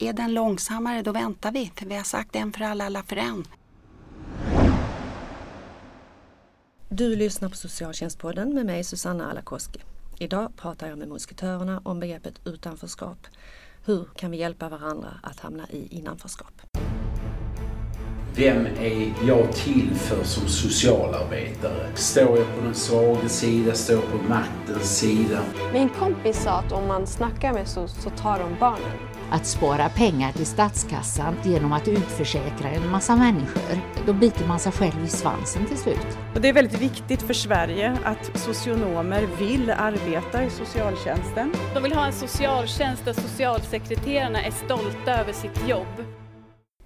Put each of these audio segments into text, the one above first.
är den långsammare då väntar vi för vi har sagt en för alla, alla för en. Du lyssnar på Socialtjänstpodden med mig Susanna Alakoski. Idag pratar jag med musketörerna om begreppet utanförskap. Hur kan vi hjälpa varandra att hamna i innanförskap? Vem är jag till för som socialarbetare? Står jag på den svaga sida? Står jag på maktens sida? Min kompis sa att om man snackar med SOS så tar de barnen. Att spara pengar till statskassan genom att utförsäkra en massa människor, då biter man sig själv i svansen till slut. Och det är väldigt viktigt för Sverige att socionomer vill arbeta i socialtjänsten. De vill ha en socialtjänst där socialsekreterarna är stolta över sitt jobb.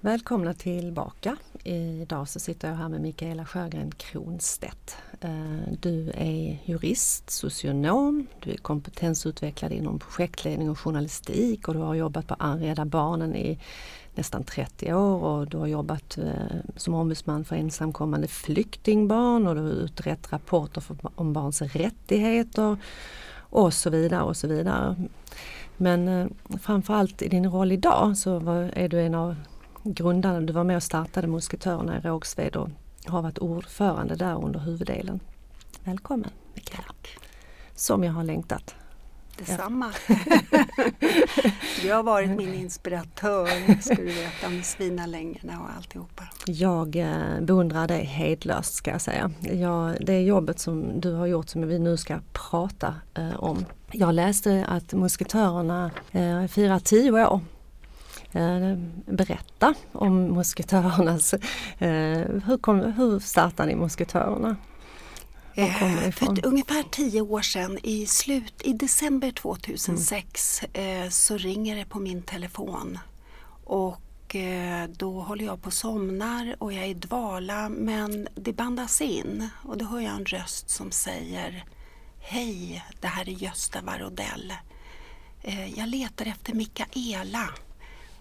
Välkomna tillbaka. Idag så sitter jag här med Mikaela Sjögren Kronstedt. Eh, du är jurist, socionom, du är kompetensutvecklad inom projektledning och journalistik och du har jobbat på Rädda Barnen i nästan 30 år och du har jobbat eh, som ombudsman för ensamkommande flyktingbarn och du har utrett rapporter om barns rättigheter och så vidare och så vidare. Men eh, framförallt i din roll idag så är du en av grundarna, du var med och startade Musketörerna i Rågsved och har varit ordförande där under huvuddelen. Välkommen Mikaela! Som jag har längtat. Detsamma! du har varit min inspiratör, ska du veta, med svinalängorna och alltihopa. Jag eh, beundrar dig hedlöst ska jag säga. Jag, det jobbet som du har gjort som vi nu ska prata eh, om. Jag läste att Musketörerna eh, firar tio år berätta om musketörernas... Eh, hur, kom, hur startade ni musketörerna? Eh, för ungefär tio år sedan i, slut, i december 2006 mm. så ringer det på min telefon. Och då håller jag på och somnar och jag är i dvala men det bandas in och då hör jag en röst som säger Hej, det här är Gösta Varodell. Jag letar efter Mikaela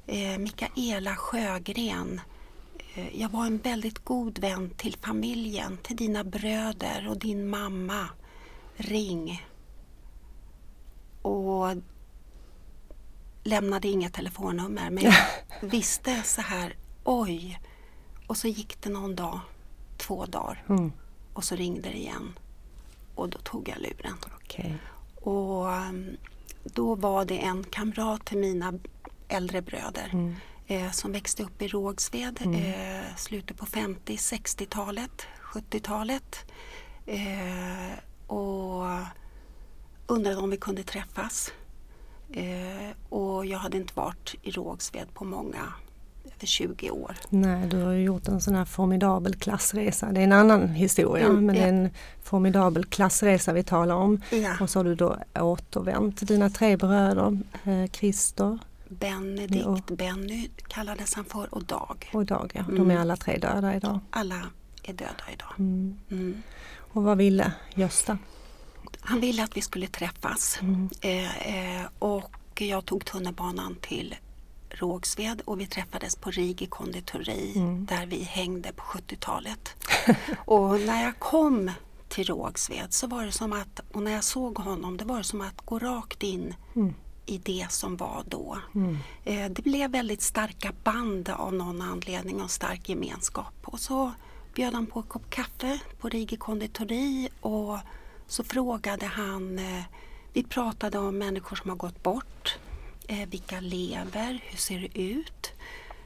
eh, Mikaela Sjögren. Eh, jag var en väldigt god vän till familjen, till dina bröder och din mamma. Ring. Och lämnade inga telefonnummer men jag visste så här, oj. Och så gick det någon dag, två dagar mm. och så ringde det igen. Och då tog jag luren. Okay. Och mm, då var det en kamrat till mina äldre bröder mm. eh, som växte upp i Rågsved mm. eh, slutet på 50-60-talet, 70-talet. Eh, och undrade om vi kunde träffas. Eh, och jag hade inte varit i Rågsved på många över 20 år. Nej, du har ju gjort en sån här formidabel klassresa. Det är en annan historia mm, men ja. det är en formidabel klassresa vi talar om. Ja. Och så har du då återvänt. Dina tre bröder, eh, Christer, Benedikt, ja. Benny kallades han för och Dag. Och Dag ja, de är mm. alla tre döda idag. Alla är döda idag. Mm. Mm. Och vad ville Gösta? Han ville att vi skulle träffas eh, eh, och jag tog tunnelbanan till Rågsved och vi träffades på Rigi konditori mm. där vi hängde på 70-talet. och när jag kom till Rågsved så var det som att, och när jag såg honom, det var det som att gå rakt in mm i det som var då. Mm. Eh, det blev väldigt starka band av någon anledning och stark gemenskap. Och så bjöd han på en kopp kaffe på Rigi konditori och så frågade han, eh, vi pratade om människor som har gått bort, eh, vilka lever, hur ser det ut?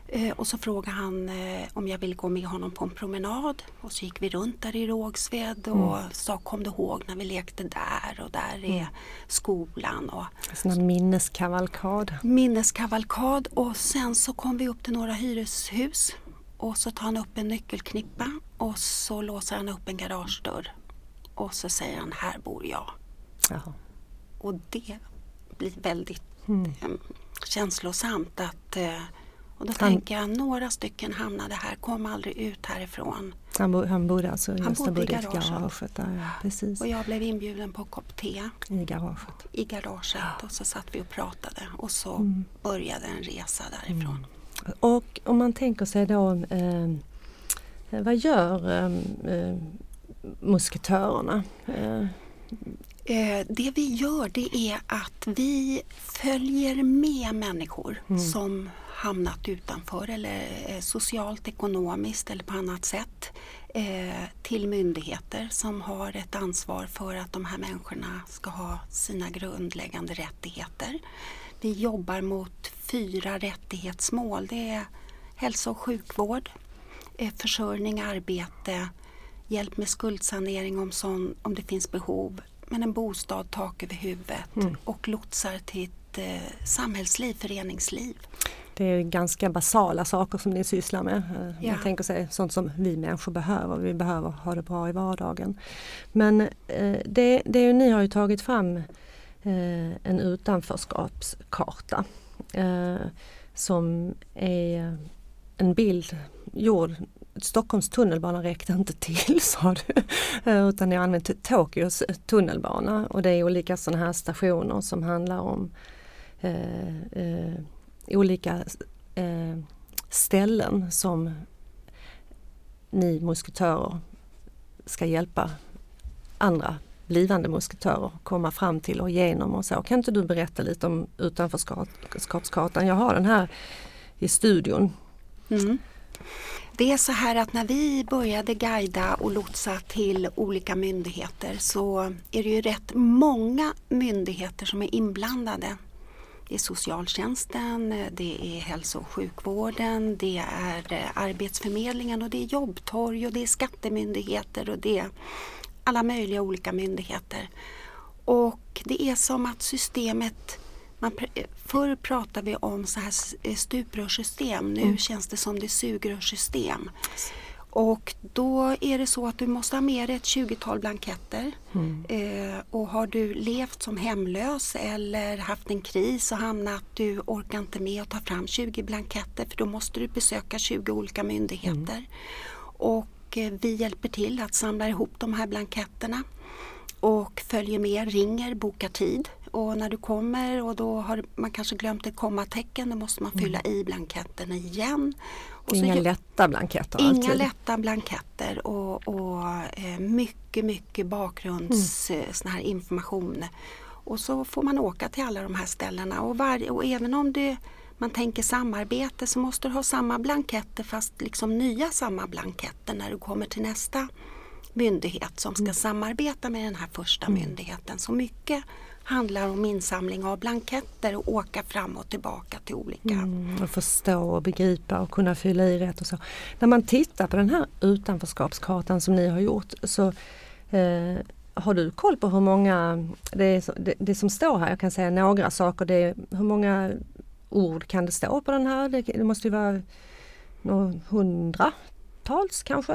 Eh, och så frågade han eh, om jag ville gå med honom på en promenad och så gick vi runt där i Rågsved och mm. sa kom du ihåg när vi lekte där och där är mm. skolan. Och, Sån minneskavalkad. Minneskavalkad och sen så kom vi upp till några hyreshus och så tar han upp en nyckelknippa och så låser han upp en garagedörr och så säger han här bor jag. Jaha. Och det blir väldigt mm. eh, känslosamt att eh, och då han, tänker jag, några stycken hamnade här, kom aldrig ut härifrån. Han, bo, han bodde alltså han bodde, i garaget. garaget där, ja, precis. Och jag blev inbjuden på kopp te. I garaget? I garaget ja. och så satt vi och pratade och så mm. började en resa därifrån. Mm. Och om man tänker sig då, eh, vad gör eh, eh musketörerna? Eh, Eh, det vi gör det är att vi följer med människor Mm. som hamnat utanför eller socialt, ekonomiskt eller på annat sätt eh, till myndigheter som har ett ansvar för att de här människorna ska ha sina grundläggande rättigheter. Vi jobbar mot fyra rättighetsmål. Det är hälso och sjukvård, eh, försörjning, arbete, hjälp med skuldsanering om, sån, om det finns behov, men en bostad, tak över huvudet och lotsar till ett eh, samhällsliv, föreningsliv. Det är ganska basala saker som ni sysslar med. Eh, Ja. Man tänker sig sånt som vi människor behöver. Vi behöver ha det bra i vardagen. Men eh, det, det ni har ju tagit fram eh, en utanförskapskarta som är en bild gjord Stockholms tunnelbana räckte inte till sa du. Utan ni har använt Tokyos tunnelbana och det är olika sådana här stationer som handlar om eh, eh, olika eh, ställen som ni musketörer ska hjälpa andra blivande musketörer komma fram till och igenom och så. Kan inte du berätta lite om utanförskapskartan? Jag har den här i studion. Mm. Det är så här att när vi började guida och lotsa till olika myndigheter så är det ju rätt många myndigheter som är inblandade. Det är socialtjänsten, det är hälso och sjukvården, det är eh, Arbetsförmedlingen och det är jobbtorg och det är skattemyndigheter och det är alla möjliga olika myndigheter. Och det är som att systemet man, pr- förr pratade vi om så här eh, stuprörssystem, nu känns det som det är sugrörssystem. Och då är det så att du måste ha med dig ett 20-tal blanketter. Eh, och har du levt som hemlös eller haft en kris och hamnat du orkar inte med att ta fram 20 blanketter för då måste du besöka 20 olika myndigheter. Och eh, vi hjälper till att samla ihop de här blanketterna och följer med, ringer, bokar tid. Och när du kommer och då har man kanske glömt ett kommatecken, då måste man fylla i blanketten igen. Och så Inga gör- lätta blanketter Inga alltid. lätta blanketter och, och eh, mycket, mycket bakgrunds Mm. eh, sån här information. Och så får man åka till alla de här ställena och, var, och även om det, man tänker samarbete så måste du ha samma blanketter fast liksom nya samma blanketter när du kommer till nästa myndighet som ska Mm. samarbeta med den här första myndigheten. Så mycket handlar om insamling av blanketter och åka fram och tillbaka till olika Mm, och förstå och begripa och kunna fylla i rätt och så. När man tittar på den här utanförskapskartan som ni har gjort så eh, har du koll på hur många, det, är, det, det som står här, jag kan säga några saker, det är, hur många ord kan det stå på den här? Det, det måste ju vara några hundra? Hundratals kanske.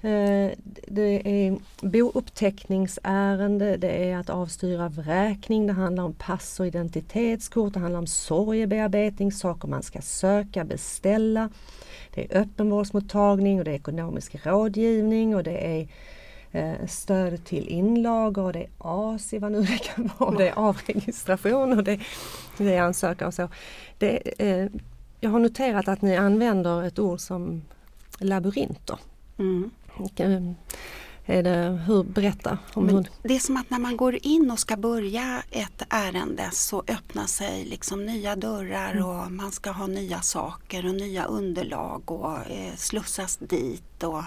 Eh, det är bouppteckningsärende, det är att avstyra vräkning, det handlar om pass och identitetskort, det handlar om sorgebearbetning, saker man ska söka, beställa. Det är öppenvårdsmottagning och det är ekonomisk rådgivning och det är eh, stöd till inlagor och det är ASI, vad nu det kan vara, det är avregistration och det, det är ansökan och så. Det, eh, jag har noterat att ni använder ett ord som labyrinter. Mm. Är det, hur, berätta om Men hur, det är som att när man går in och ska börja ett ärende så öppnar sig liksom nya dörrar och man ska ha nya saker och nya underlag och eh, slussas dit. Och,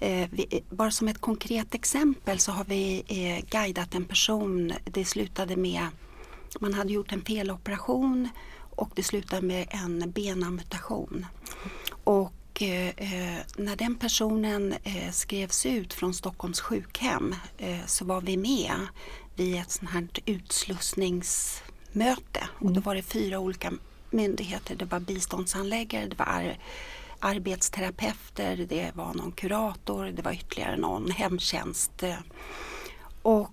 eh, vi, bara som ett konkret exempel så har vi eh, guidat en person. Det slutade med man hade gjort en feloperation och det slutade med en benamputation. Och eh, eh, när den personen eh, skrevs ut från Stockholms sjukhem eh, så var vi med vid ett sånt här utslussningsmöte. Och då var det fyra olika myndigheter. Det var biståndsanläggare, det var ar- arbetsterapeuter, det var någon kurator, det var ytterligare någon hemtjänst. Och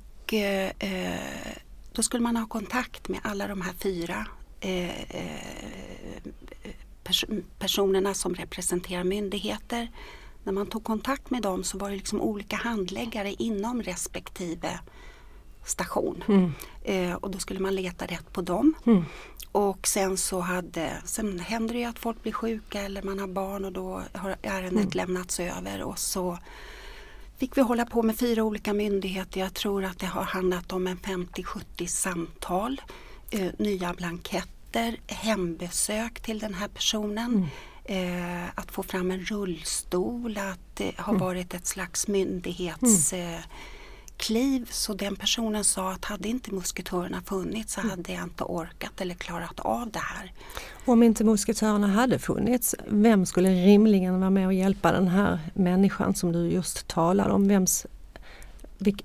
då skulle man ha kontakt med alla de här fyra pers- personerna som representerar myndigheter. När man tog kontakt med dem så var det liksom olika handläggare inom respektive station. Eh, och då skulle man leta rätt på dem. Och sen så hade, sen händer det ju att folk blir sjuka eller man har barn och då har ärendet lämnats över och så fick vi hålla på med fyra olika myndigheter. Jag tror att det har handlat om en 50-70 samtal, eh, nya blanketter, hembesök till den här personen. Eh, att få fram en rullstol, att det har varit ett slags myndighetskliv. Eh, så den personen sa att hade inte musketörerna funnits så hade jag inte orkat eller klarat av det här. Om inte musketörerna hade funnits, vem skulle rimligen vara med och hjälpa den här människan som du just talade om? Vems,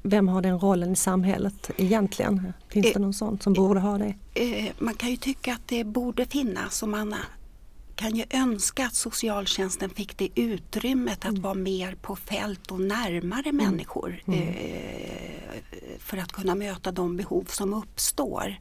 vem har den rollen i samhället egentligen? Finns Eh, det någon sån som borde ha det? Eh, man kan ju tycka att det borde finnas och man kan ju önska att socialtjänsten fick det utrymmet att vara mer på fält och närmare människor eh, för att kunna möta de behov som uppstår.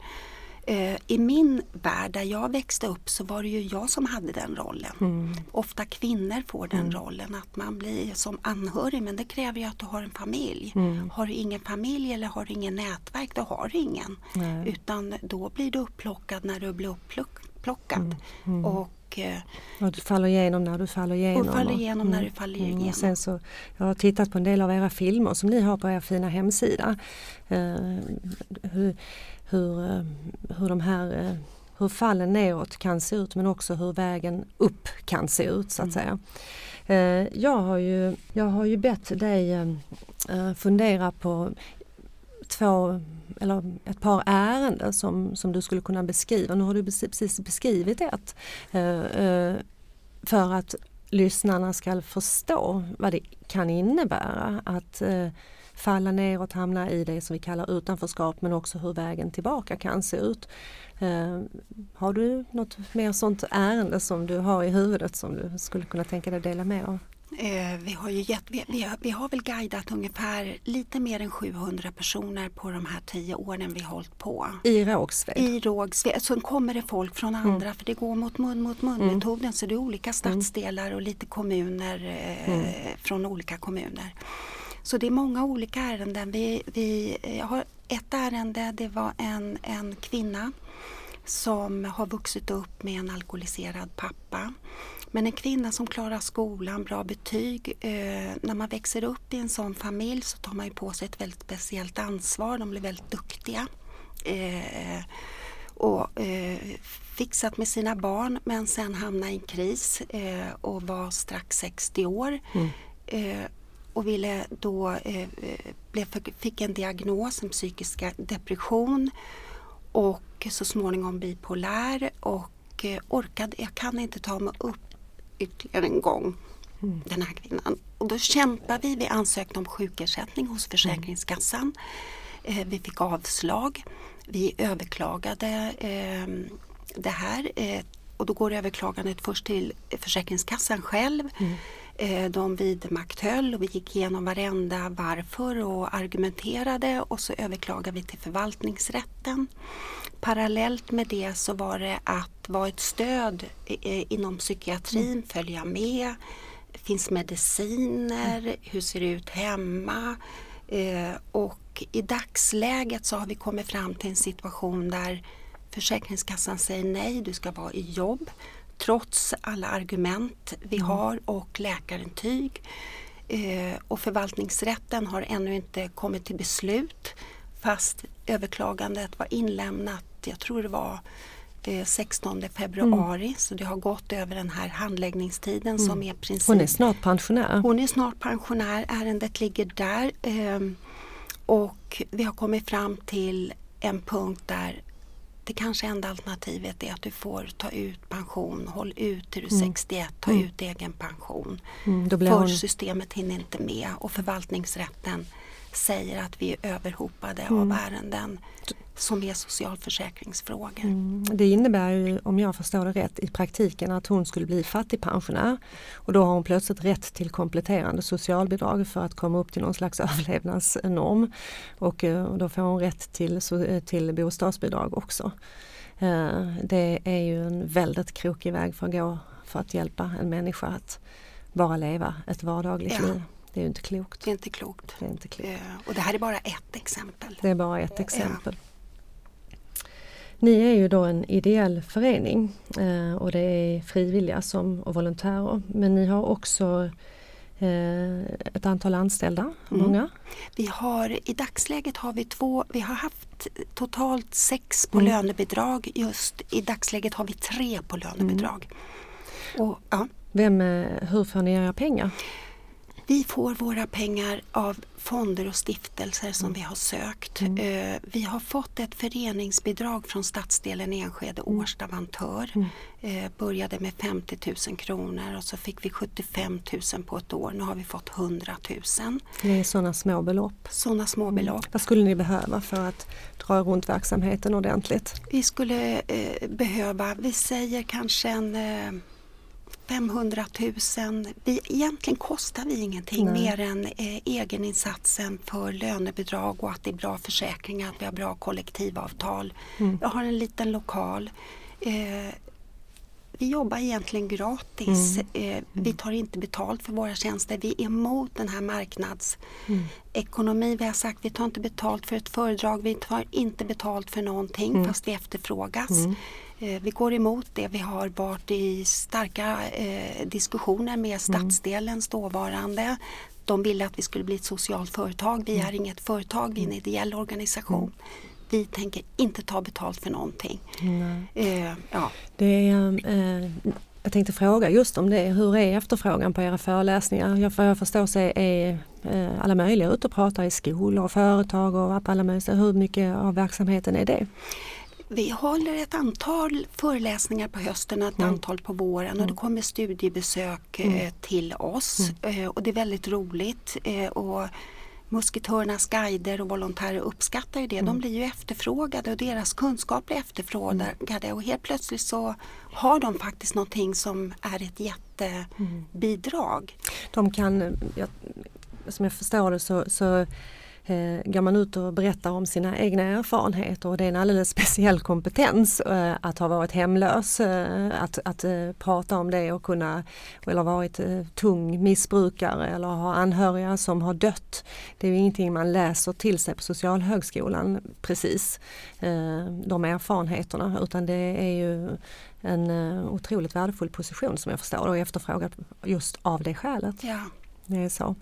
Eh, I min värld där jag växte upp så var det ju jag som hade den rollen. Ofta kvinnor får den rollen att man blir som anhörig men det kräver ju att du har en familj. Har du ingen familj eller har du ingen nätverk då har du ingen. Nej. Utan då blir du upplockad när du blir upplockad. Och eh, Och du faller igenom när du faller igenom. Och faller igenom när du faller Och igenom. sen så, jag har tittat på en del av era filmer som ni har på er fina hemsida. Eh, hur, hur, eh, hur de här eh, hur fallen neråt kan se ut men också hur vägen upp kan se ut så att säga. Eh, jag, har ju, jag har ju bett dig fundera på två eller ett par ärenden som, som du skulle kunna beskriva. Nu har du precis beskrivit ett. för att lyssnarna ska förstå vad det kan innebära att falla neråt, hamna i det som vi kallar utanförskap men också hur vägen tillbaka kan se ut. Eh, har du något mer sånt ärende som du har i huvudet som du skulle kunna tänka dig dela med av? Eh, vi, har ju gett, vi, vi, har, vi har väl guidat ungefär lite mer än 700 personer på de här tio åren vi har hållit på. I Rågsved? I Rågsved. Sen kommer det folk från andra för det går mot mun mot mun metoden så det är olika stadsdelar och lite kommuner eh, från olika kommuner. Så det är många olika ärenden. Vi, vi, jag har ett ärende, det var en, en kvinna som har vuxit upp med en alkoholiserad pappa. Men en kvinna som klarar skolan, bra betyg. Eh, när man växer upp i en sån familj så tar man ju på sig ett väldigt speciellt ansvar. De blir väldigt duktiga. Eh, och eh, fixat med sina barn men sen hamnade i en kris eh, och var strax 60 år. Eh, och ville då, eh, eh, fick en diagnos, en psykisk depression och så småningom bipolär och eh, orkade, jag kan inte ta mig upp ytterligare en gång den här kvinnan. Och då kämpade vi, vi ansökte om sjukersättning hos Försäkringskassan. Eh, vi fick avslag. Vi överklagade eh, det här eh, och då går överklagandet först till Försäkringskassan själv. Eh, de vidmakthöll och vi gick igenom varenda varför och argumenterade och så överklagade vi till förvaltningsrätten. Parallellt med det så var det att vara ett stöd eh, inom psykiatrin, följa med. Finns mediciner? Hur ser det ut hemma? Eh, och i dagsläget så har vi kommit fram till en situation där Försäkringskassan säger nej, du ska vara i jobb trots alla argument vi har och läkarintyg. Eh, och förvaltningsrätten har ännu inte kommit till beslut fast överklagandet var inlämnat, jag tror det var eh, 16 februari så det har gått över den här handläggningstiden som är princip. Hon är snart pensionär. Hon är snart pensionär, ärendet ligger där ehm, och vi har kommit fram till en punkt där det kanske enda alternativet är att du får ta ut pension, håll ut till du är 61, ta ut egen pension. Mm, För hon- systemet hinner inte med och förvaltningsrätten säger att vi är överhopade Mm. av ärenden som är socialförsäkringsfrågor. Mm, Det innebär ju, om jag förstår det rätt, i praktiken att hon skulle bli fattigpensionär och då har hon plötsligt rätt till kompletterande socialbidrag för att komma upp till någon slags överlevnadsnorm och eh, och då får hon rätt till, eh, till bostadsbidrag också. Eh, Det är ju en väldigt krokig väg för att gå för att hjälpa en människa att bara leva ett vardagligt Ja. liv. Det är ju inte klokt. Det är inte klokt. Det är inte klokt. Och det här är bara ett exempel. Det är bara ett exempel. Ni är ju då en ideell förening eh, och det är frivilliga som, och volontärer men ni har också eh, ett antal anställda, Mm. många? Vi har, I dagsläget har vi två, vi har haft totalt sex på Mm. lönebidrag. Just i dagsläget har vi tre på lönebidrag. Mm. Och, ja, Vem, eh, hur får ni era pengar? Vi får våra pengar av fonder och stiftelser som vi har sökt. Eh, vi har fått ett föreningsbidrag från stadsdelen Enskede Årsta Vantör. Eh, började med 50 000 kronor och så fick vi 75 000 på ett år. Nu har vi fått 100 000. Det är sådana små belopp. Sådana små belopp. Vad skulle ni behöva för att dra runt verksamheten ordentligt? Vi skulle eh, behöva, vi säger kanske en eh, 500 000. Vi, egentligen kostar vi ingenting Nej. mer än eh, egeninsatsen för lönebidrag och att det är bra försäkringar, att vi har bra kollektivavtal. Mm. Jag har en liten lokal. Eh, vi jobbar egentligen gratis. Mm. Eh, vi tar inte betalt för våra tjänster. Vi är emot den här marknadsekonomi. Vi har sagt vi tar inte betalt för ett föredrag. Vi tar inte betalt för någonting Mm. fast vi efterfrågas. Eh, vi går emot det. Vi har varit i starka eh, diskussioner med stadsdelens dåvarande. De ville att vi skulle bli ett socialt företag. Vi är inget företag, vi är en ideell organisation. Vi tänker inte ta betalt för någonting. Eh, ja. Det är, eh, jag tänkte fråga just om det. Hur är efterfrågan på era föreläsningar? Jag, jag förstår så är alla möjliga ute och pratar i skolor och företag och alla möjliga. Hur mycket av verksamheten är det? Vi håller ett antal föreläsningar på hösten och ett antal på våren och det kommer studiebesök eh, till oss. Eh, och det är väldigt roligt. Eh, och Musketörernas guider och volontärer uppskattar ju det. De blir ju efterfrågade och deras kunskap blir efterfrågade och helt plötsligt så har de faktiskt någonting som är ett jättebidrag. De kan, jag, som jag förstår det så, så eh, går man ut och berättar om sina egna erfarenheter och det är en alldeles speciell kompetens eh, att ha varit hemlös, eh, att, att eh, prata om det och kunna, eller varit eh, tung missbrukare eller ha anhöriga som har dött. Det är ju ingenting man läser till sig på Socialhögskolan precis, eh, de erfarenheterna, utan det är ju en otroligt värdefull position som jag förstår och efterfrågad just av det skälet. Ja, Det är så.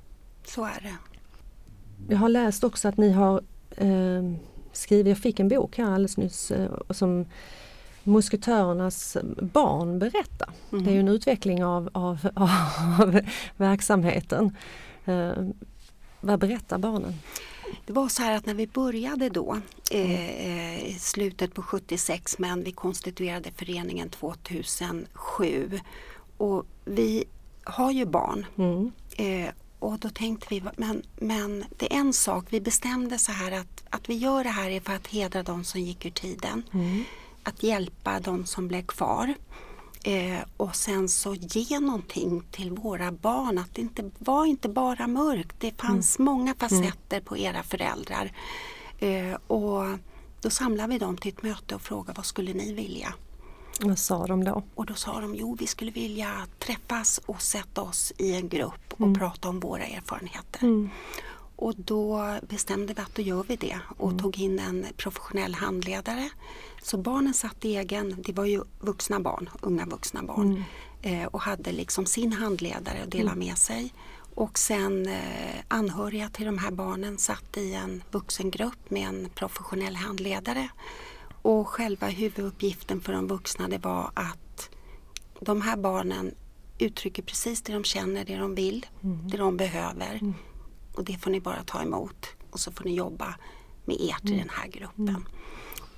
så är det. Jag har läst också att ni har eh, skrivit, jag fick en bok här alldeles nyss eh, som Musketörernas barn berättar. Det är ju en utveckling av, av, av verksamheten. Eh, vad berättar barnen? Det var så här att när vi började då eh, eh, i slutet på 76 men vi konstituerade föreningen 2007 och vi har ju barn Mm. eh, och då tänkte vi, men, men det är en sak, vi bestämde så här att, att vi gör det här är för att hedra de som gick ur tiden. Att hjälpa de som blev kvar. Eh, och sen så ge någonting till våra barn. Att det inte var inte bara mörkt. Det fanns många facetter på era föräldrar. Eh, och då samlade vi dem till ett möte och frågade vad skulle ni vilja? Vad sa de då? Och då sa de, jo vi skulle vilja träffas och sätta oss i en grupp och prata om våra erfarenheter. Och då bestämde vi att då gör vi det och tog in en professionell handledare. Så barnen satt egen, det var ju vuxna barn, unga vuxna barn eh, och hade liksom sin handledare att dela med sig. Och sen eh, anhöriga till de här barnen satt i en vuxengrupp med en professionell handledare. Och själva huvuduppgiften för de vuxna det var att de här barnen uttrycker precis det de känner, det de vill, det de behöver. Och det får ni bara ta emot och så får ni jobba med ert i den här gruppen.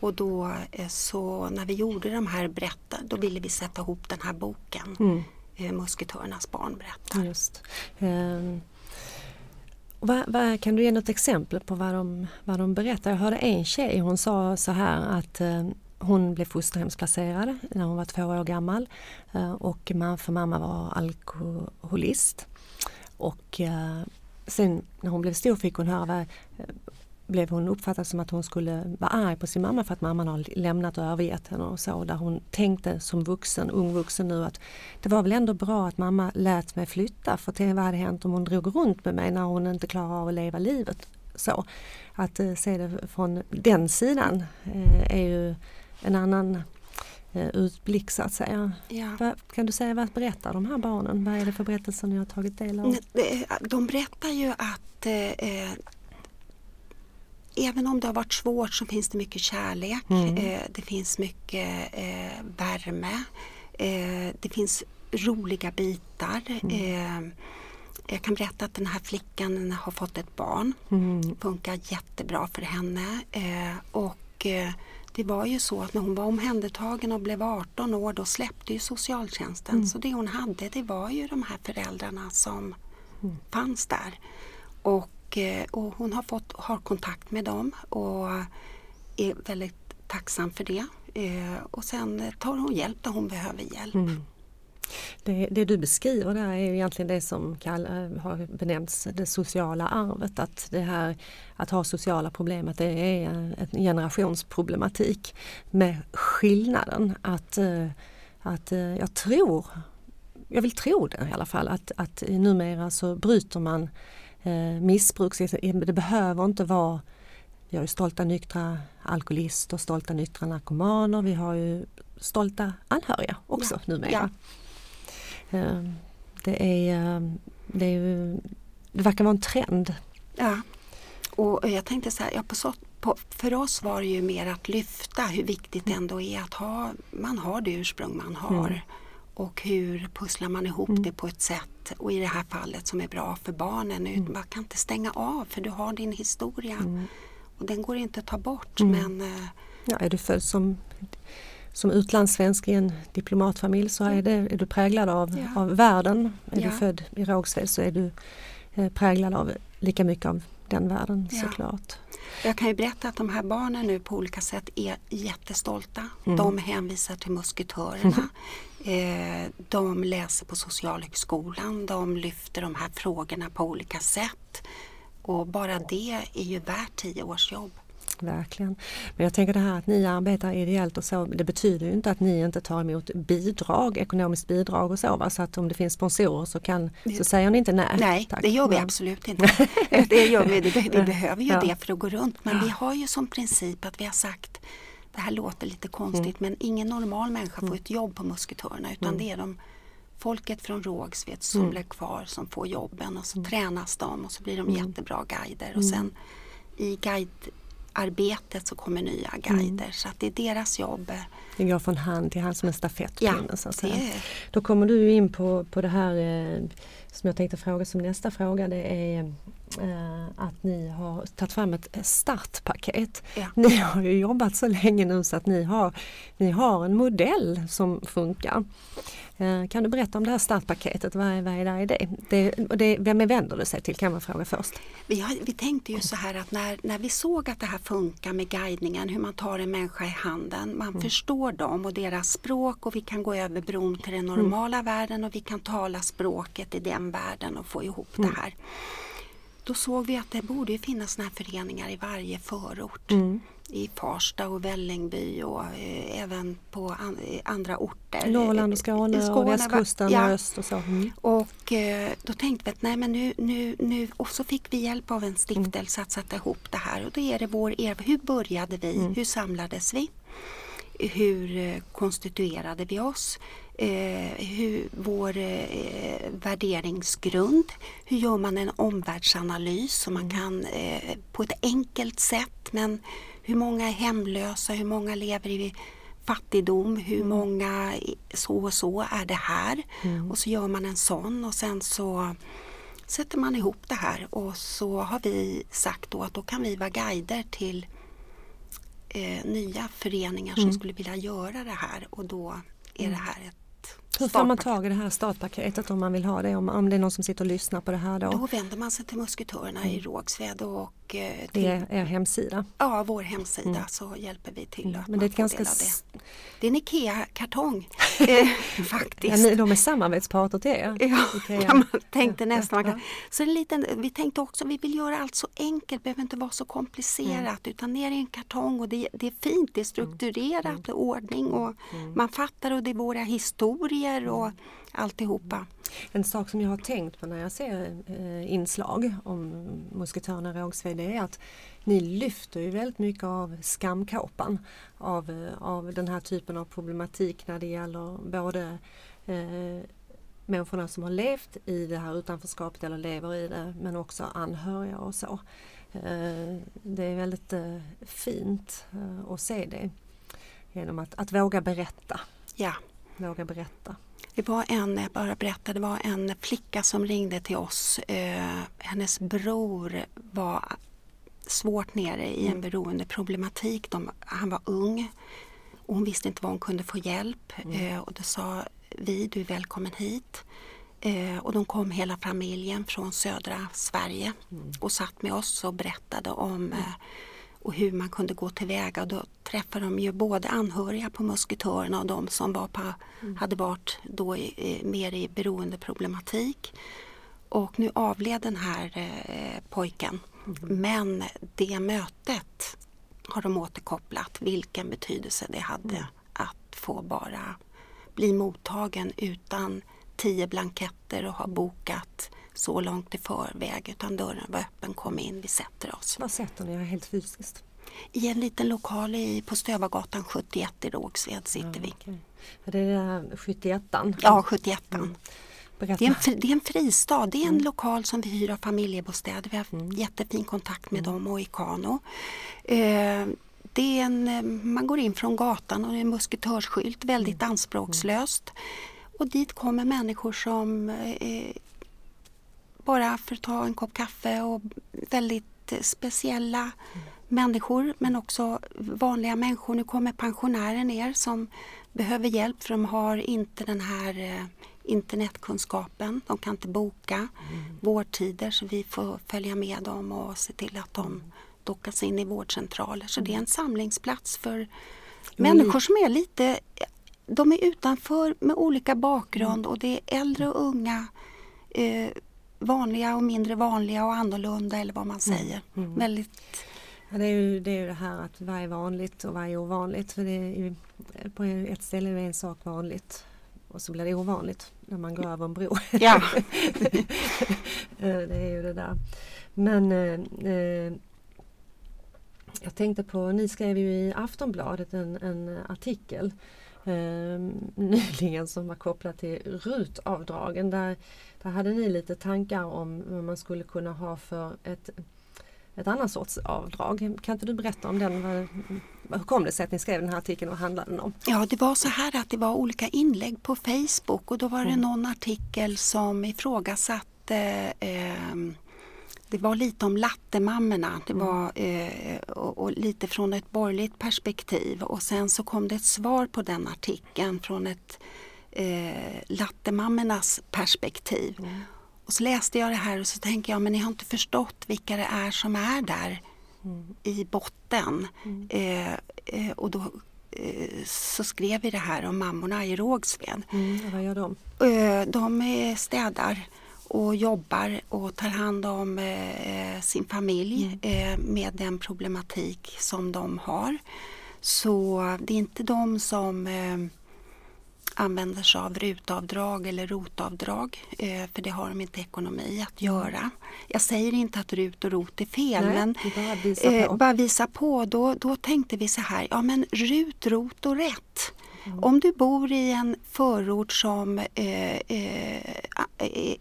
Och då eh, så när vi gjorde de här berättar, då ville vi sätta ihop den här boken. Eh, Musketörernas barn berättar. Just. Och vad, vad, kan du ge något exempel på vad de, vad de berättar? Jag hörde en tjej, hon sa så här att eh, hon blev fosterhemsplacerad när hon var två år gammal eh, och man, för mamma var alkoholist. Och eh, sen när hon blev stor fick hon höra vad, eh, blev hon uppfattad som att hon skulle vara arg på sin mamma för att mamman har lämnat och övergett henne och så. Där hon tänkte som vuxen, ung vuxen nu att det var väl ändå bra att mamma lät mig flytta för det, vad hade hänt om hon drog runt med mig när hon inte klarar av att leva livet. Så att eh, se det från den sidan eh, är ju en annan eh, utblick så att säga. Ja. Kan du säga vad berättar de här barnen? Vad är det för berättelser ni har tagit del av? Det- De berättar ju att även om det har varit svårt så finns det mycket kärlek. Mm. Eh, det finns mycket eh, värme. Eh, det finns roliga bitar. Mm. Eh, jag kan berätta att den här flickan har fått ett barn. Mm. Funkar jättebra för henne. Eh, och eh, det var ju så att när hon var omhändertagen och blev 18 år då släppte ju socialtjänsten. Mm. Så det hon hade det var ju de här föräldrarna som Mm. fanns där. Och, Eh, och hon har fått har kontakt med dem och är väldigt tacksam för det. Eh, och sen tar hon hjälp där hon behöver hjälp. Mm. Det, det du beskriver där är ju egentligen det som kall, eh, har benämnts det sociala arvet. Att det här att ha sociala problem, att det är en generationsproblematik. Med skillnaden att, att jag tror, jag vill tro det i alla fall, att, att numera så bryter man eh, missbruk. Det behöver inte vara vi har ju stolta nyktra alkoholister, stolta nyktra narkomaner, vi har ju stolta anhöriga också Ja, numera. ja. Eh, Det, är, eh, det, är ju, det verkar vara en trend. Ja. Och jag tänkte så här, ja, på så, på, för oss var det ju mer att lyfta hur viktigt det ändå är att ha, man har det ursprung man har. Mm. Och hur pusslar man ihop det på ett sätt och i det här fallet som är bra för barnen. Mm. Man kan inte stänga av för du har din historia. Och den går inte att ta bort Mm. men eh, Ja, är du född som, som utlandssvensk i en diplomatfamilj så är, det, är du präglad av, Ja. av världen. Är Ja. du född i Rågsved så är du eh, präglad av lika mycket av den världen Ja. såklart. Jag kan ju berätta att de här barnen nu på olika sätt är jättestolta. Mm. De hänvisar till musketörerna. eh, de läser på Socialhögskolan. De lyfter de här frågorna på olika sätt. Och bara det är ju värt tio års jobb. Verkligen. Men jag tänker det här att ni arbetar ideellt och så, det betyder ju inte att ni inte tar emot bidrag, ekonomiskt bidrag och så. Va? Så att om det finns sponsorer så, kan, så säger ni inte nej. Nej, tack. det gör vi absolut inte. det gör vi, det, vi behöver ju Ja. det för att gå runt. Men vi har ju som princip att vi har sagt, det här låter lite konstigt, men ingen normal människa får ett jobb på musketörerna utan det är de folket från Rågsved som blir kvar som får jobben och så tränas de och så blir de jättebra guider. Och sen i guidearbetet så kommer nya guider så att det är deras jobb. Det går från hand till hand som en stafettpinne. Ja, så att säga. Då kommer du in på, på det här eh, som jag tänkte fråga som nästa fråga. Det är eh, att ni har tagit fram ett startpaket. Ja. Ni har ju jobbat så länge nu så att ni har, ni har en modell som funkar. Eh, kan du berätta om det här startpaketet? Vad är, vad är där i det? det, det vem vänder det sig till kan man fråga först. Vi, har, vi tänkte ju så här att när, när vi såg att det här funkar med guidningen, hur man tar en människa i handen, man förstår dem och deras språk och vi kan gå över bron till den normala världen och vi kan tala språket i den världen och få ihop det här. Då såg vi att det borde finnas såna här föreningar i varje förort. I Farsta och Vällingby och eh, även på an, i andra orter. Norrland och I Skåne, och Skåne, västkusten ja. och öst och så. Mm. Och eh, då tänkte vi att nej men nu, nu, nu, och så fick vi hjälp av en stiftelse att sätta ihop det här och då är det vår er, hur började vi, hur samlades vi, hur eh, konstituerade vi oss, eh, hur, vår eh, värderingsgrund, hur gör man en omvärldsanalys så man kan eh, på ett enkelt sätt men hur många är hemlösa, hur många lever i fattigdom, hur många i- så och så är det här. Och så gör man en sån och sen så sätter man ihop det här. Och så har vi sagt då att då kan vi vara guider till eh, nya föreningar som skulle vilja göra det här. Och då är det här ett Hur får man tag i det här startpaketet om man vill ha det? Om, om det är någon som sitter och lyssnar på det här då? Då vänder man sig till musketörerna i Rågsved och eh, Det till är er hemsida. ja, vår hemsida så hjälper vi till att Mm. Men man det är får ganska det. Det är en IKEA-kartong eh, faktiskt. Ja, ni, de är samarbetspartner till er. Ja, ja, man tänkte nästan. Man Ja. Så en liten, vi tänkte också vi vill göra allt så enkelt, det behöver inte vara så komplicerat utan ner i en kartong och det, det är fint, det är strukturerat och ordning och man fattar och det är våra historier ner och alltihopa. En sak som jag har tänkt på när jag ser eh, inslag om musketörerna Rågsved är att ni lyfter ju väldigt mycket av skamkåpan av, eh, av den här typen av problematik när det gäller både eh, människorna som har levt i det här utanförskapet eller lever i det men också anhöriga och så. Eh, det är väldigt eh, fint eh, att se det genom att, att våga berätta. Ja. Våga berätta. Det var en, jag bara berätta, det var en flicka som ringde till oss. Eh, hennes bror var svårt nere i en Mm. beroendeproblematik. De, han var ung och hon visste inte var hon kunde få hjälp. Mm. Eh, och då sa vi, du är välkommen hit. Eh, och de kom hela familjen från södra Sverige Mm. och satt med oss och berättade om eh, och hur man kunde gå tillväga. Och då träffade de ju både anhöriga på musketörerna och de som var på, hade varit då i, mer i beroendeproblematik. Och nu avled den här eh, pojken. Men det mötet har de återkopplat vilken betydelse det hade att få bara bli mottagen utan tio blanketter och ha bokat så långt i förväg utan dörren var öppen, kom in, vi sätter oss. Vad sätter ni er helt fysiskt? I en liten lokal i, på Stövagatan 71 i Rågsved sitter vi. Okej. För det är här 71 Ja, 71 Mm. det, är en, det är en fristad, det är en lokal som vi hyr av familjebostäder. Vi har haft jättefin kontakt med dem och Ikano. Eh, det är en, eh, man går in från gatan och det är en musketörsskylt, väldigt anspråkslöst. Och dit kommer människor som eh, bara för att ta en kopp kaffe och väldigt speciella människor men också vanliga människor. Nu kommer pensionärer ner som behöver hjälp för de har inte den här eh, internetkunskapen. De kan inte boka vårdtider så vi får följa med dem och se till att de dockas in i vårdcentraler. Så det är en samlingsplats för människor som är lite de är utanför med olika bakgrund och det är äldre och unga eh, vanliga och mindre vanliga och annorlunda eller vad man säger. Väldigt, Ja, det, är ju, det är ju det här att vad är vanligt och vad är ovanligt. För det är ju, på ett ställe är en sak vanligt och så blir det ovanligt när man går över en bro. ja. Det är ju det där. Men eh, eh, jag tänkte på, ni skrev ju i Aftonbladet en, en artikel eh, nyligen som var kopplad till RUT-avdragen. Där hade ni lite tankar om vad man skulle kunna ha för ett, ett annat sorts avdrag. Kan inte du berätta om den? Hur kom det sig att ni skrev den här artikeln? Vad handlade den om? ja, det var så här att det var olika inlägg på Facebook och då var det någon artikel som ifrågasatte eh, det var lite om lattemammorna det var, eh, och, och lite från ett borgerligt perspektiv och sen så kom det ett svar på den artikeln från ett eh, lattemammornas perspektiv. Och så läste jag det här och så tänker jag men ni har inte förstått vilka det är som är där i botten. Eh, eh, och då eh, så skrev vi det här om mammorna i Rågsved. Mm, vad gör de? Eh, De städar och jobbar och tar hand om eh, sin familj eh, med den problematik som de har. Så det är inte de som eh, använder sig av rutavdrag eller rotavdrag eh, för det har de inte ekonomi att göra. Jag säger inte att rut och rot är fel Nej, men bara visar eh, på. bara visa på. Då, då tänkte vi så här, ja men rut, rot och rätt. Om du bor i en förort som eh, eh,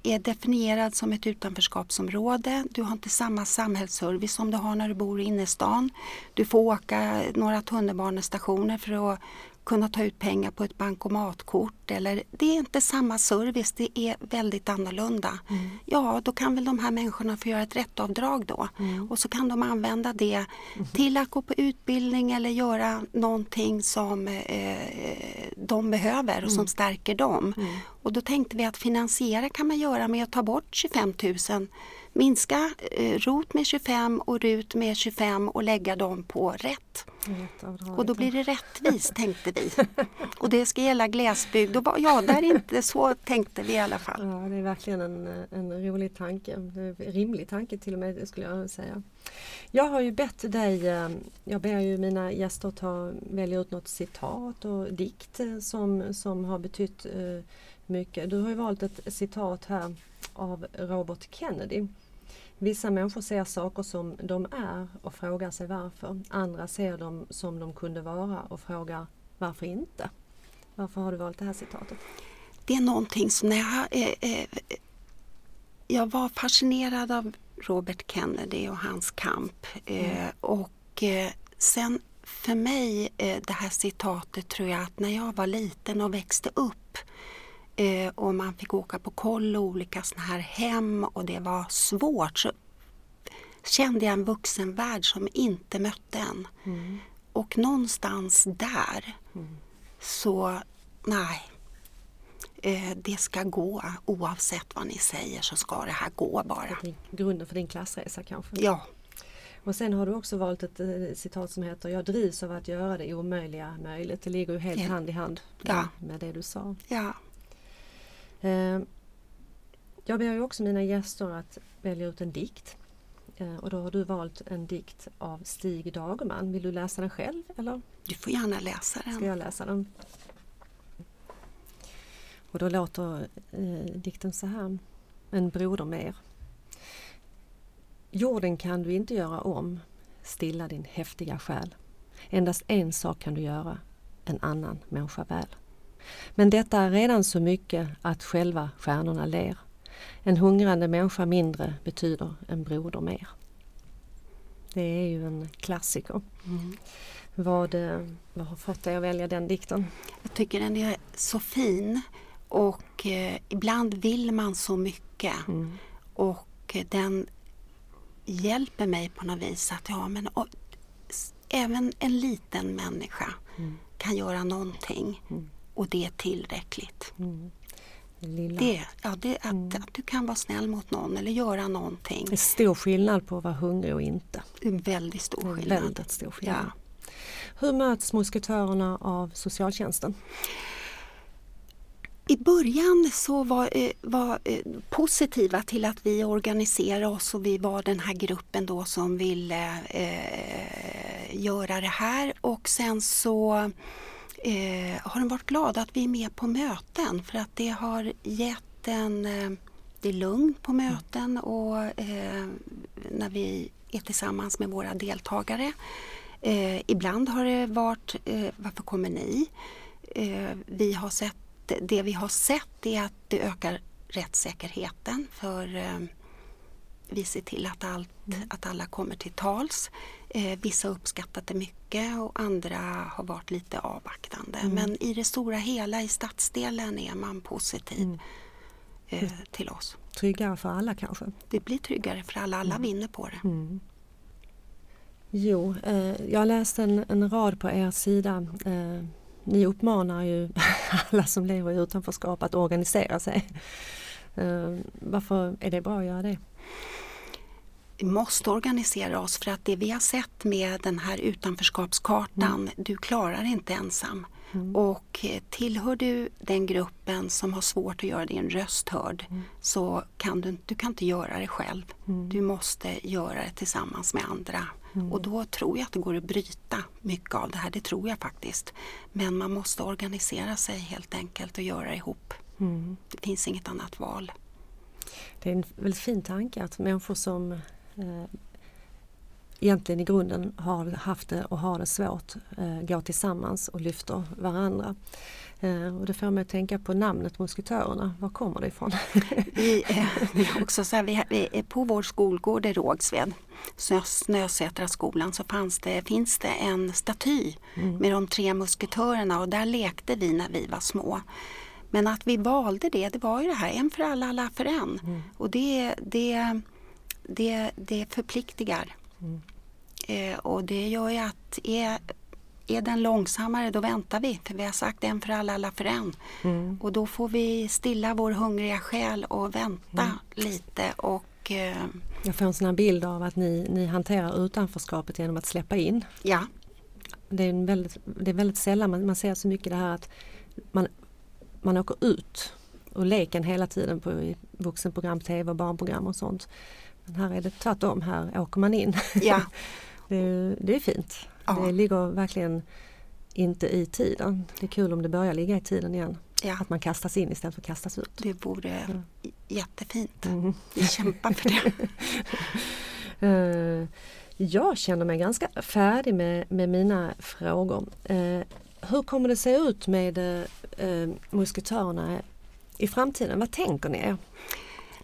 är definierad som ett utanförskapsområde, du har inte samma samhällsservice som du har när du bor i innerstan. Du får åka några tunnelbanestationer för att kunna ta ut pengar på ett bankomatkort. Eller, det är inte samma service, det är väldigt annorlunda. Ja, då kan väl de här människorna få göra ett rättavdrag då. Och så kan de använda det till att gå på utbildning eller göra någonting som eh, de behöver och som stärker dem. Och då tänkte vi att finansiera kan man göra med att ta bort 25 000 minska eh, ROT med 25 och RUT med 25 och lägga dem på rätt. Och då blir det rättvist tänkte vi. Och det ska gälla glesbygd. Och ja, där inte så tänkte vi i alla fall. Ja, det är verkligen en, en rolig tanke. En rimlig tanke till och med skulle jag säga. Jag har ju bett dig, eh, jag ber ju mina gäster ta välja ut något citat och dikt eh, som, som har betytt eh, mycket. Du har ju valt ett citat här av Robert Kennedy. Vissa människor ser saker som de är och frågar sig varför. Andra ser dem som de kunde vara och frågar varför inte? Varför har du valt det här citatet? Det är någonting som när jag, eh, eh, jag var fascinerad av Robert Kennedy och hans kamp. Eh, mm. och eh, sen för mig, eh, det här citatet tror jag att när jag var liten och växte upp eh, och man fick åka på koll och olika såna här hem och det var svårt så kände jag en vuxenvärld som inte mötte en. Mm. Och någonstans där mm. så, nej, eh, det ska gå oavsett vad ni säger så ska det här gå bara. Grunden för din klassresa kanske? Ja. Och sen har du också valt ett eh, citat som heter Jag drivs av att göra det omöjliga möjligt. Det ligger ju helt ja. hand i hand ja. med det du sa. Ja. Eh, jag ber ju också mina gäster att välja ut en dikt. Eh, och då har du valt en dikt av Stig Dagerman. Vill du läsa den själv? Eller? Du får gärna läsa den. Ska jag läsa den? Och då låter eh, dikten så här. En broder mer. Jorden kan du inte göra om, stilla din häftiga själ. Endast en sak kan du göra, en annan människa väl. Men detta är redan så mycket att själva stjärnorna ler. En hungrande människa mindre betyder en broder mer. Det är ju en klassiker. Mm. Vad, eh, vad har fått dig att välja den dikten? Jag tycker den är så fin och eh, ibland vill man så mycket. Mm. Och den hjälper mig på något vis att ja, men, och, även en liten människa mm. kan göra någonting. Mm. Och det är tillräckligt. Mm. Det, ja, det, att, mm. att, du kan vara snäll mot någon eller göra någonting. Det är stor skillnad på att vara hungrig och inte. Det är väldigt stor skillnad. Väldigt stor skillnad. Ja. Hur möts musketörerna av socialtjänsten? I början så var, eh, var eh, positiva till att vi organiserade oss och vi var den här gruppen då som ville eh, göra det här och sen så eh, har de varit glada att vi är med på möten för att det har gett en... Eh, det är lugn på möten och eh, när vi är tillsammans med våra deltagare. Eh, ibland har det varit eh, varför kommer ni? Eh, vi har sett, det vi har sett är att det ökar rättssäkerheten för vi ser till att, allt, mm. att alla kommer till tals. Eh, vissa har uppskattat det mycket och andra har varit lite avvaktande. Mm. Men i det stora hela i stadsdelen är man positiv mm. eh, till oss. Tryggare för alla kanske? Det blir tryggare för alla, alla mm. vinner på det. Mm. Jo, eh, jag läste en, en, rad på er sida. Eh, ni uppmanar ju alla som lever i utanförskap att organisera sig. Eh, varför är det bra att göra det? Måste organisera oss för att det vi har sett med den här utanförskapskartan, mm. du klarar inte ensam. Mm. Och eh, tillhör du den gruppen som har svårt att göra din röst hörd mm. så kan du, du kan inte göra det själv. Mm. Du måste göra det tillsammans med andra. Mm. Och då tror jag att det går att bryta mycket av det här, det tror jag faktiskt. Men man måste organisera sig helt enkelt och göra det ihop. Mm. Det finns inget annat val. Det är en väldigt fin tanke att människor som egentligen i grunden har haft det och har det svårt eh, går tillsammans och lyfter varandra. Eh, och det får mig att tänka på namnet Musketörerna. Var kommer det ifrån? vi, eh, också så här, vi, vi, på vår skolgård i Rågsved, Snösätra skolan, så fanns det, finns det en staty mm. med de tre musketörerna och där lekte vi när vi var små. Men att vi valde det, det var ju det här, en för alla, alla för en. Mm. Och det, det det, det förpliktigar. Mm. Eh, och det gör ju att är, är den långsammare då väntar vi. För vi har sagt en för alla, alla för en. Mm. Och då får vi stilla vår hungriga själ och vänta mm. lite och eh, Jag får en sån här bild av att ni, ni hanterar utanförskapet genom att släppa in. ja, Det är, väldigt, det är väldigt sällan man, man ser så mycket det här att man, man åker ut och leken hela tiden på vuxenprogram, tv och barnprogram och sånt. Men här är det tvärtom, här åker man in. ja, Det är, det är fint. Ja. Det ligger verkligen inte i tiden. Det är kul om det börjar ligga i tiden igen. ja. Att man kastas in istället för att kastas ut. Det vore j- jättefint. Mm. Kämpar för det. Eh, jag känner mig ganska färdig med, med mina frågor. Eh, hur kommer det se ut med uh, musketörerna i framtiden? Vad tänker ni er?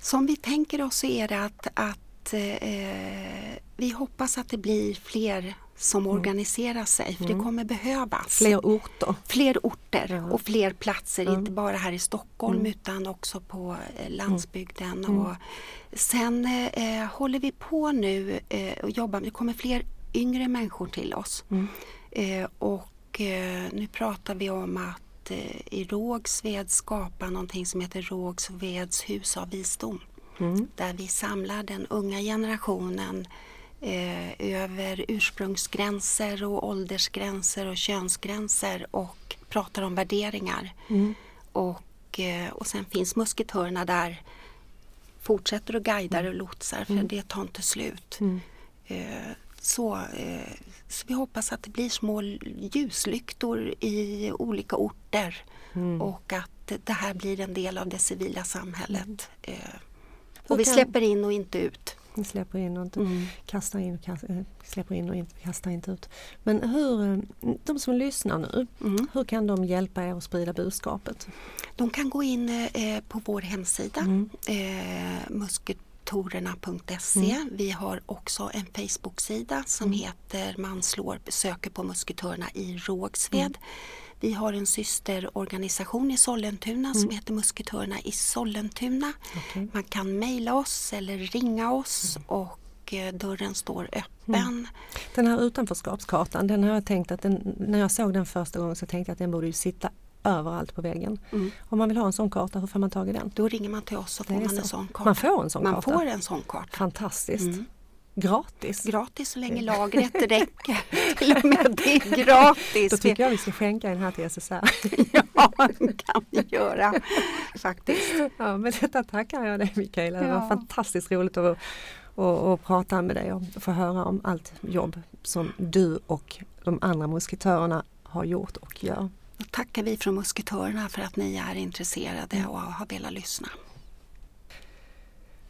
Som vi tänker oss så är det att, att eh, vi hoppas att det blir fler som organiserar sig för det kommer behövas. Mm. Fler orter? Fler orter Ja. och fler platser, Ja. inte bara här i Stockholm Mm. utan också på eh, landsbygden. Och sen eh, håller vi på nu eh, och jobbar, det kommer fler yngre människor till oss. Mm. Eh, och eh, nu pratar vi om att eh, i Rågsved skapa någonting som heter Rågsveds hus av visdom. Mm. Där vi samlar den unga generationen eh, över ursprungsgränser och åldersgränser och könsgränser och pratar om värderingar. Mm. Och, eh, och sen finns musketörerna där fortsätter och guidar och lotsar för det tar inte slut. Mm. Eh, så, eh, så vi hoppas att det blir små ljuslyktor i olika orter Mm. och att det här blir en del av det civila samhället. Eh, Hur och vi släpper in och inte ut. Ni släpper in och inte Mm. kastar in och kast, eh, släpper in och inte, kastar inte ut. Men hur, eh, de som lyssnar nu, Mm. hur kan de hjälpa er att sprida budskapet? De kan gå in eh, på vår hemsida Mm. eh, musketorerna.se. Vi har också en Facebook-sida som Mm. heter Man slår söker på musketörerna i Rågsved. Mm. Vi har en systerorganisation i Sollentuna som heter Musketörerna i Sollentuna. Mm. Okej. Man kan mejla oss eller ringa oss Mm. och eh, dörren står öppen. Den här utanförskapskartan, den har jag tänkt att den, när jag såg den första gången så tänkte jag att den borde sitta överallt på väggen. Mm. Om man vill ha en sån karta, hur får man tag i den? Då ringer man till oss och Det får man en så. sån karta. Man får en sån Man karta? får en sån karta. Fantastiskt! Mm. Gratis! Gratis så länge lagret räcker. Till och med det är gratis. Då tycker jag vi ska skänka den här till SSR. Ja, det kan vi göra faktiskt. Ja, men detta tackar jag dig Mikaela. Det var Ja. fantastiskt roligt att, att, att prata med dig och få höra om allt jobb som du och de andra musketörerna har gjort och gör. Då tackar vi från Musketörerna för att ni är intresserade och har velat lyssna.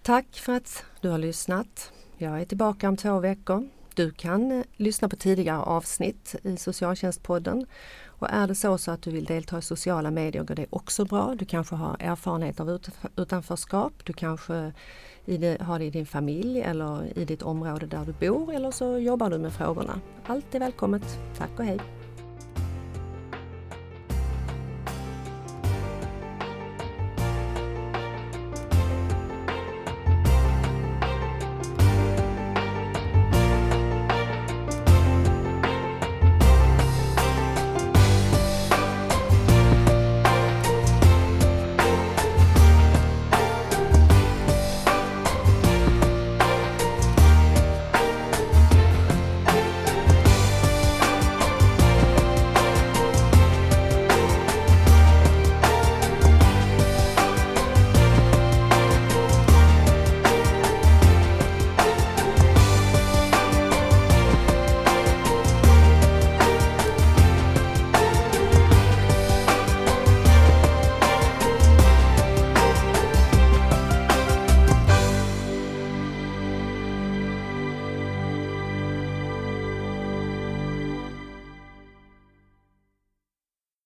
Tack för att du har lyssnat. Jag är tillbaka om två veckor. Du kan eh, lyssna på tidigare avsnitt i Socialtjänstpodden. Och är det så, så att du vill delta i sociala medier går det också bra. Du kanske har erfarenhet av ut- utanförskap. Du kanske har det i din familj eller i ditt område där du bor eller så jobbar du med frågorna. Allt är välkommet. Tack och hej!